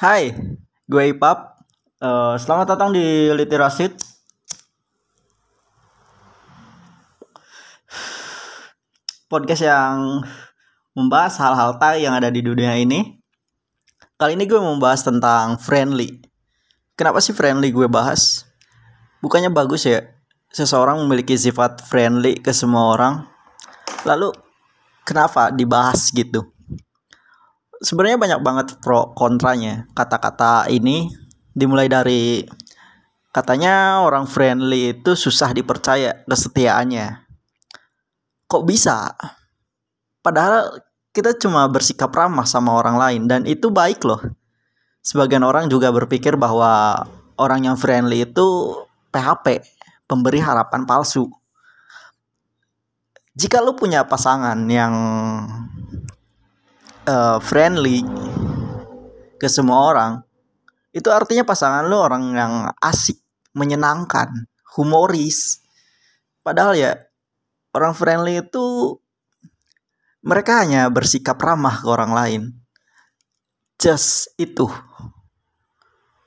Hai, gue Ipap. Eh, selamat datang di Literasit. Podcast yang membahas hal-hal tai yang ada di dunia ini. Kali ini gue membahas tentang friendly. Kenapa sih friendly gue bahas? Bukannya bagus ya seseorang memiliki sifat friendly ke semua orang. Lalu kenapa dibahas gitu? Sebenarnya banyak banget pro kontranya. Kata-kata ini dimulai dari katanya orang friendly itu susah dipercaya kesetiaannya. Kok bisa? Padahal kita cuma bersikap ramah sama orang lain dan itu baik loh. Sebagian orang juga berpikir bahwa orang yang friendly itu PHP pemberi harapan palsu. Jika lu punya pasangan yang uh, friendly ke semua orang itu artinya pasangan lo orang yang asik menyenangkan humoris. Padahal ya orang friendly itu mereka hanya bersikap ramah ke orang lain. Just itu.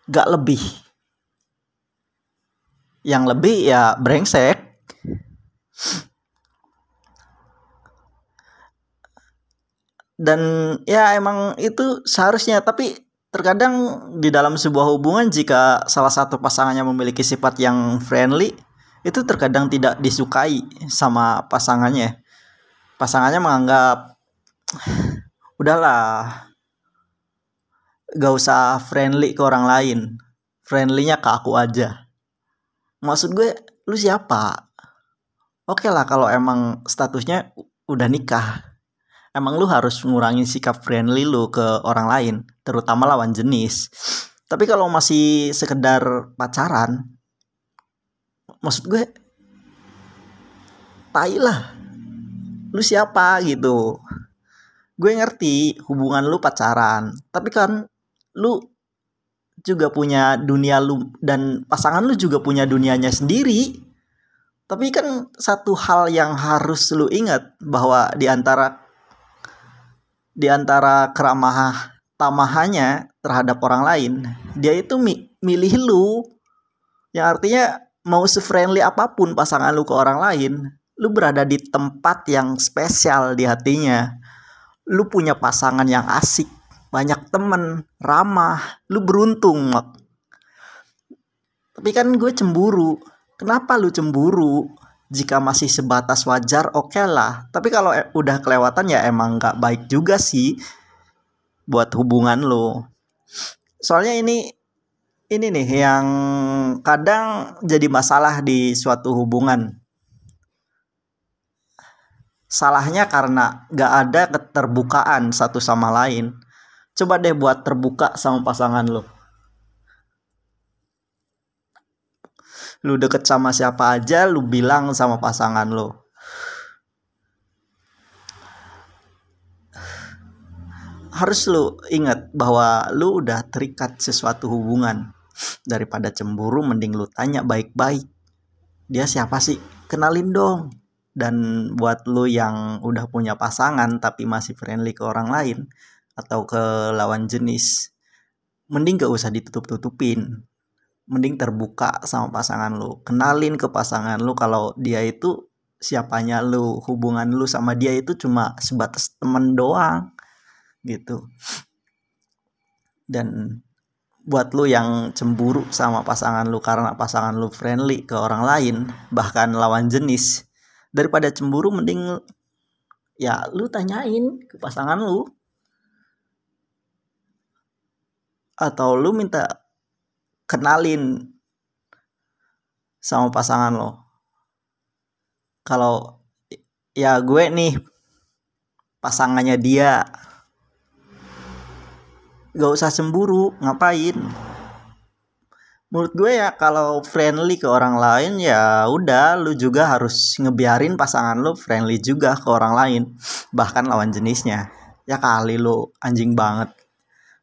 Gak lebih. Yang lebih ya brengsek dan ya emang itu seharusnya. Tapi terkadang di dalam sebuah hubungan jika salah satu pasangannya memiliki sifat yang friendly itu terkadang tidak disukai sama pasangannya pasangannya menganggap udahlah gak usah friendly ke orang lain. Friendlynya ke aku aja. Maksud gue lu siapa? Oke lah kalau emang statusnya udah nikah emang lu harus mengurangi sikap friendly lu ke orang lain, terutama lawan jenis. Tapi kalau masih sekedar pacaran, maksud gue, tai lah. Lu siapa gitu. Gue ngerti hubungan lu pacaran, tapi kan lu juga punya dunia lu dan pasangan lu juga punya dunianya sendiri. Tapi kan satu hal yang harus lu ingat bahwa di antara di antara keramah tamahannya terhadap orang lain, dia itu mi milih lu. Yang artinya mau se-friendly apa pun pasangan lu ke orang lain, lu berada di tempat yang spesial di hatinya. Lu punya pasangan yang asik, banyak temen, ramah, lu beruntung. Tapi kan gue cemburu. Kenapa lu cemburu? Jika masih sebatas wajar oke okay lah tapi kalau e, udah kelewatan ya emang nggak baik juga sih buat hubungan lo. Soalnya ini ini nih yang kadang jadi masalah di suatu hubungan. Salahnya karena gak ada keterbukaan satu sama lain. Coba deh buat terbuka sama pasangan lo lu deket sama siapa aja lu bilang sama pasangan lu. Harus lu ingat bahwa lu udah terikat sesuatu hubungan. Daripada cemburu mending lu tanya baik-baik. Dia siapa sih? Kenalin dong. Dan buat lu yang udah punya pasangan tapi masih friendly ke orang lain atau ke lawan jenis mending gak usah ditutup-tutupin mending terbuka sama pasangan lu. Kenalin ke pasangan lu kalau dia itu siapanya lu hubungan lu sama dia itu cuma sebatas temen doang gitu. Dan buat lu yang cemburu sama pasangan lu karena pasangan lu friendly ke orang lain bahkan lawan jenis daripada cemburu mending ya lu tanyain ke pasangan lu. Atau lu minta kenalin sama pasangan lo. Kalau ya gue nih pasangannya dia gak usah cemburu ngapain? Menurut gue ya kalau friendly ke orang lain ya udah lu juga harus ngebiarin pasangan lu friendly juga ke orang lain bahkan lawan jenisnya. Ya kali lu anjing banget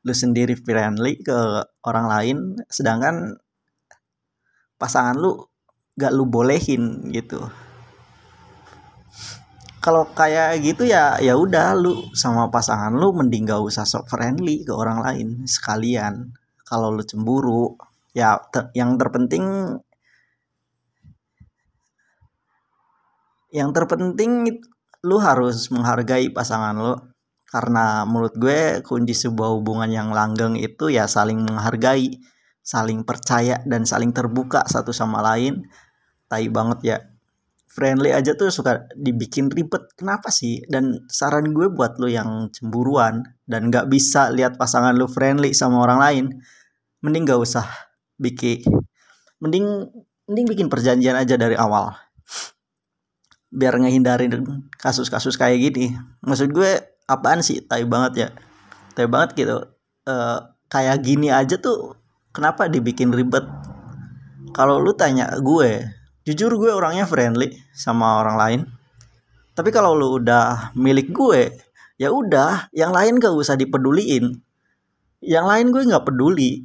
lu sendiri friendly ke orang lain sedangkan pasangan lu gak lu bolehin gitu. Kalau kayak gitu ya ya udah lu sama pasangan lu mending gak usah sok friendly ke orang lain sekalian. Kalau lu cemburu ya ter yang terpenting yang terpenting lu harus menghargai pasangan lu karena menurut gue kunci sebuah hubungan yang langgeng itu ya saling menghargai saling percaya dan saling terbuka satu sama lain. Tai banget ya. Friendly aja tuh suka dibikin ribet. Kenapa sih? Dan saran gue buat lo yang cemburuan dan nggak bisa lihat pasangan lo friendly sama orang lain mending gak usah bikin mending mending bikin perjanjian aja dari awal. Biar ngehindarin kasus-kasus kayak gini. Maksud gue apaan sih? Tai banget ya. Tai banget gitu. Uh, kayak gini aja tuh kenapa dibikin ribet? Kalau lu tanya gue jujur gue orangnya friendly sama orang lain. Tapi kalau lu udah milik gue ya udah yang lain gak usah dipeduliin. Yang lain gue nggak peduli.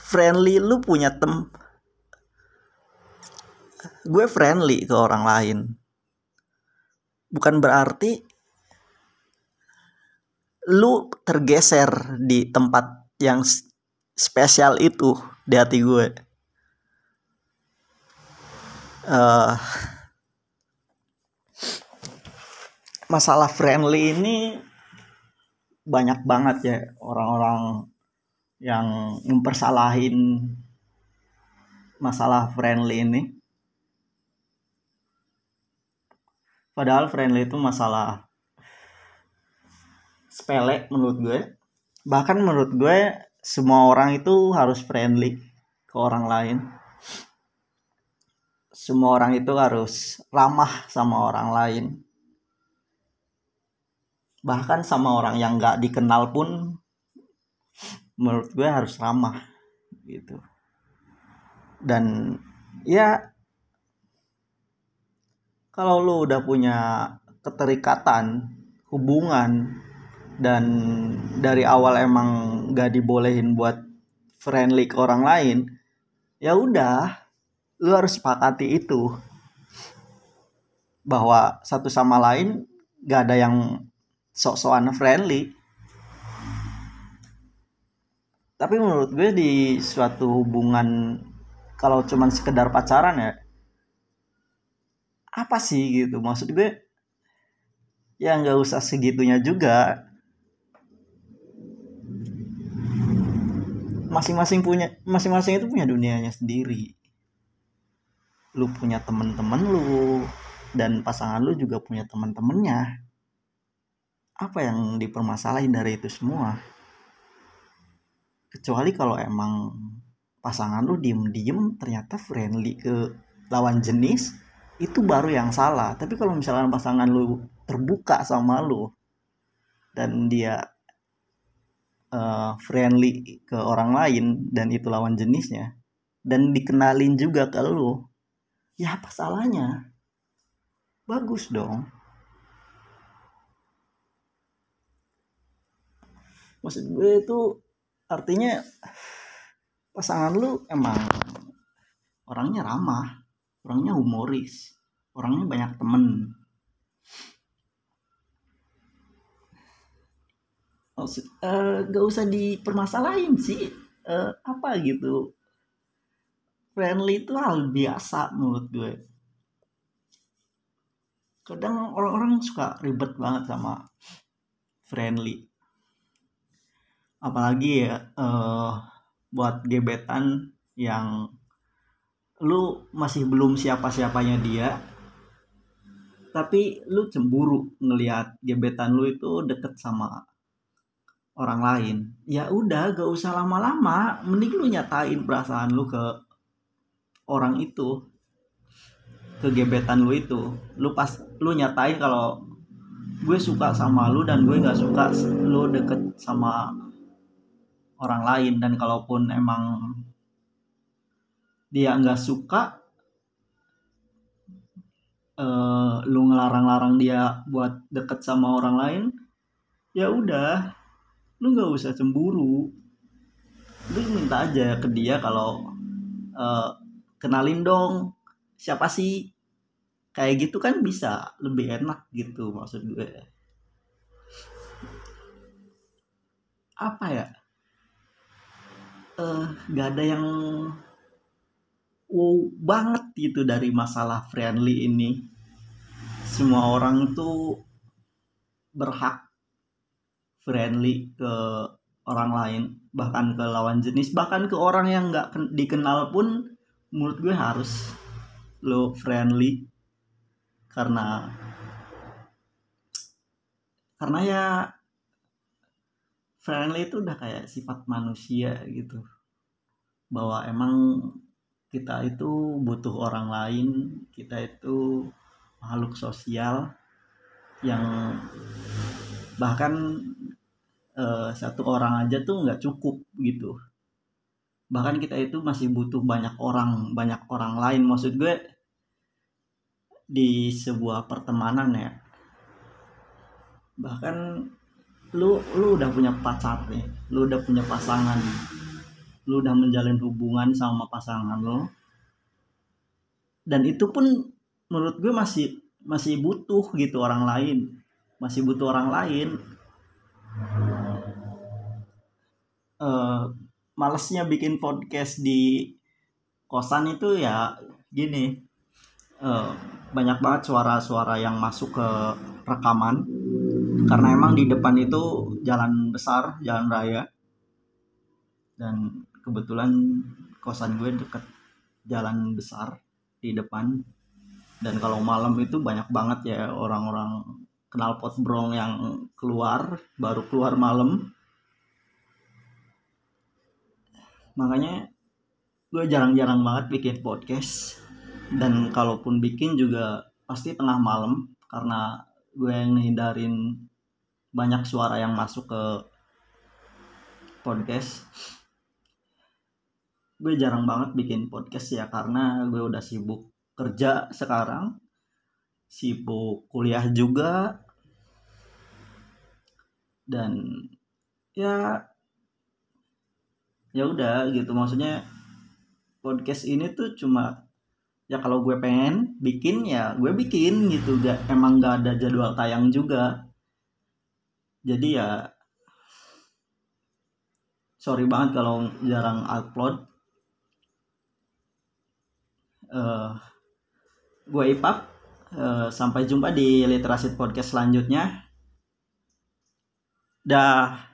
Friendly lu punya tem gue friendly ke orang lain. Bukan berarti lu tergeser di tempat yang spesial itu di hati gue. Uh, masalah friendly ini banyak banget ya orang-orang yang mempersalahin masalah friendly ini padahal friendly itu masalah sepele menurut gue. Bahkan menurut gue semua orang itu harus friendly ke orang lain. Semua orang itu harus ramah sama orang lain. Bahkan sama orang yang gak dikenal pun menurut gue harus ramah gitu. Dan ya kalau lu udah punya keterikatan hubungan dan dari awal emang gak dibolehin buat friendly ke orang lain ya udah lu harus sepakati itu. Bahwa satu sama lain gak ada yang sok-sokan friendly. Tapi menurut gue di suatu hubungan kalau cuman sekedar pacaran ya apa sih gitu? Maksud gue ya nggak usah segitunya juga. Masing-masing punya masing-masing itu punya dunianya sendiri. Lu punya temen-temen lu dan pasangan lu juga punya teman-temannya apa yang dipermasalahin dari itu semua? Kecuali kalau emang pasangan lu diem-diem ternyata friendly ke lawan jenis itu baru yang salah. Tapi kalau misalnya pasangan lu terbuka sama lu dan dia uh, friendly ke orang lain dan itu lawan jenisnya dan dikenalin juga ke lu ya apa salahnya? Bagus dong. Maksud gue itu artinya pasangan lu emang orangnya ramah orangnya humoris. Orangnya banyak temen. Uh, gak usah dipermasalahin sih. Uh, apa gitu. Friendly itu hal biasa menurut gue. Kadang orang-orang suka ribet banget sama friendly. Apalagi ya uh, buat gebetan yang lu masih belum siapa-siapanya dia tapi lu cemburu ngelihat gebetan lu itu deket sama orang lain. Ya udah gak usah lama-lama. Mending lu nyatain perasaan lu ke orang itu ke gebetan lu itu. Lu pas lu nyatain kalau gue suka sama lu dan gue gak suka lu deket sama orang lain. Dan kalaupun emang dia nggak suka uh, lu ngelarang-larang dia buat deket sama orang lain ya udah lu nggak usah cemburu. Lu minta aja ke dia kalau uh, kenalin dong siapa sih? Kayak gitu kan bisa lebih enak gitu maksud gue. Apa ya? Eh uh, gak ada yang wow banget gitu dari masalah friendly ini. Semua orang tuh berhak friendly ke orang lain bahkan ke lawan jenis bahkan ke orang yang nggak dikenal pun menurut gue harus lo friendly. Karena karena ya friendly itu udah kayak sifat manusia gitu. Bahwa emang kita itu butuh orang lain kita itu makhluk sosial yang bahkan uh, satu orang aja tuh nggak cukup gitu. Bahkan kita itu masih butuh banyak orang banyak orang lain. Maksud gue di sebuah pertemanan ya. Bahkan lu lu udah punya pacar nih lu udah punya pasangan lu udah menjalin hubungan sama pasangan lo. Dan itu pun menurut gue masih masih butuh gitu orang lain. Masih butuh orang lain. Uh, malesnya bikin podcast di kosan itu ya gini. Uh, banyak banget suara-suara yang masuk ke rekaman. Karena emang di depan itu jalan besar jalan raya. Dan kebetulan kosan gue deket jalan besar di depan. Dan kalau malam itu banyak banget ya orang-orang kenal pot brong yang keluar baru keluar malam. Makanya gue jarang-jarang banget bikin podcast. Dan kalaupun bikin juga pasti tengah malam karena gue yang hindarin banyak suara yang masuk ke podcast gue jarang banget bikin podcast ya karena gue udah sibuk kerja sekarang sibuk kuliah juga. Dan ya ya udah gitu. Maksudnya podcast ini tuh cuma ya kalau gue pengen bikin ya gue bikin gitu. Gak emang gak ada jadwal tayang juga. Jadi ya sorry banget kalau jarang upload uh, gue Ipap. Uh, sampai jumpa di literasi podcast selanjutnya. Dah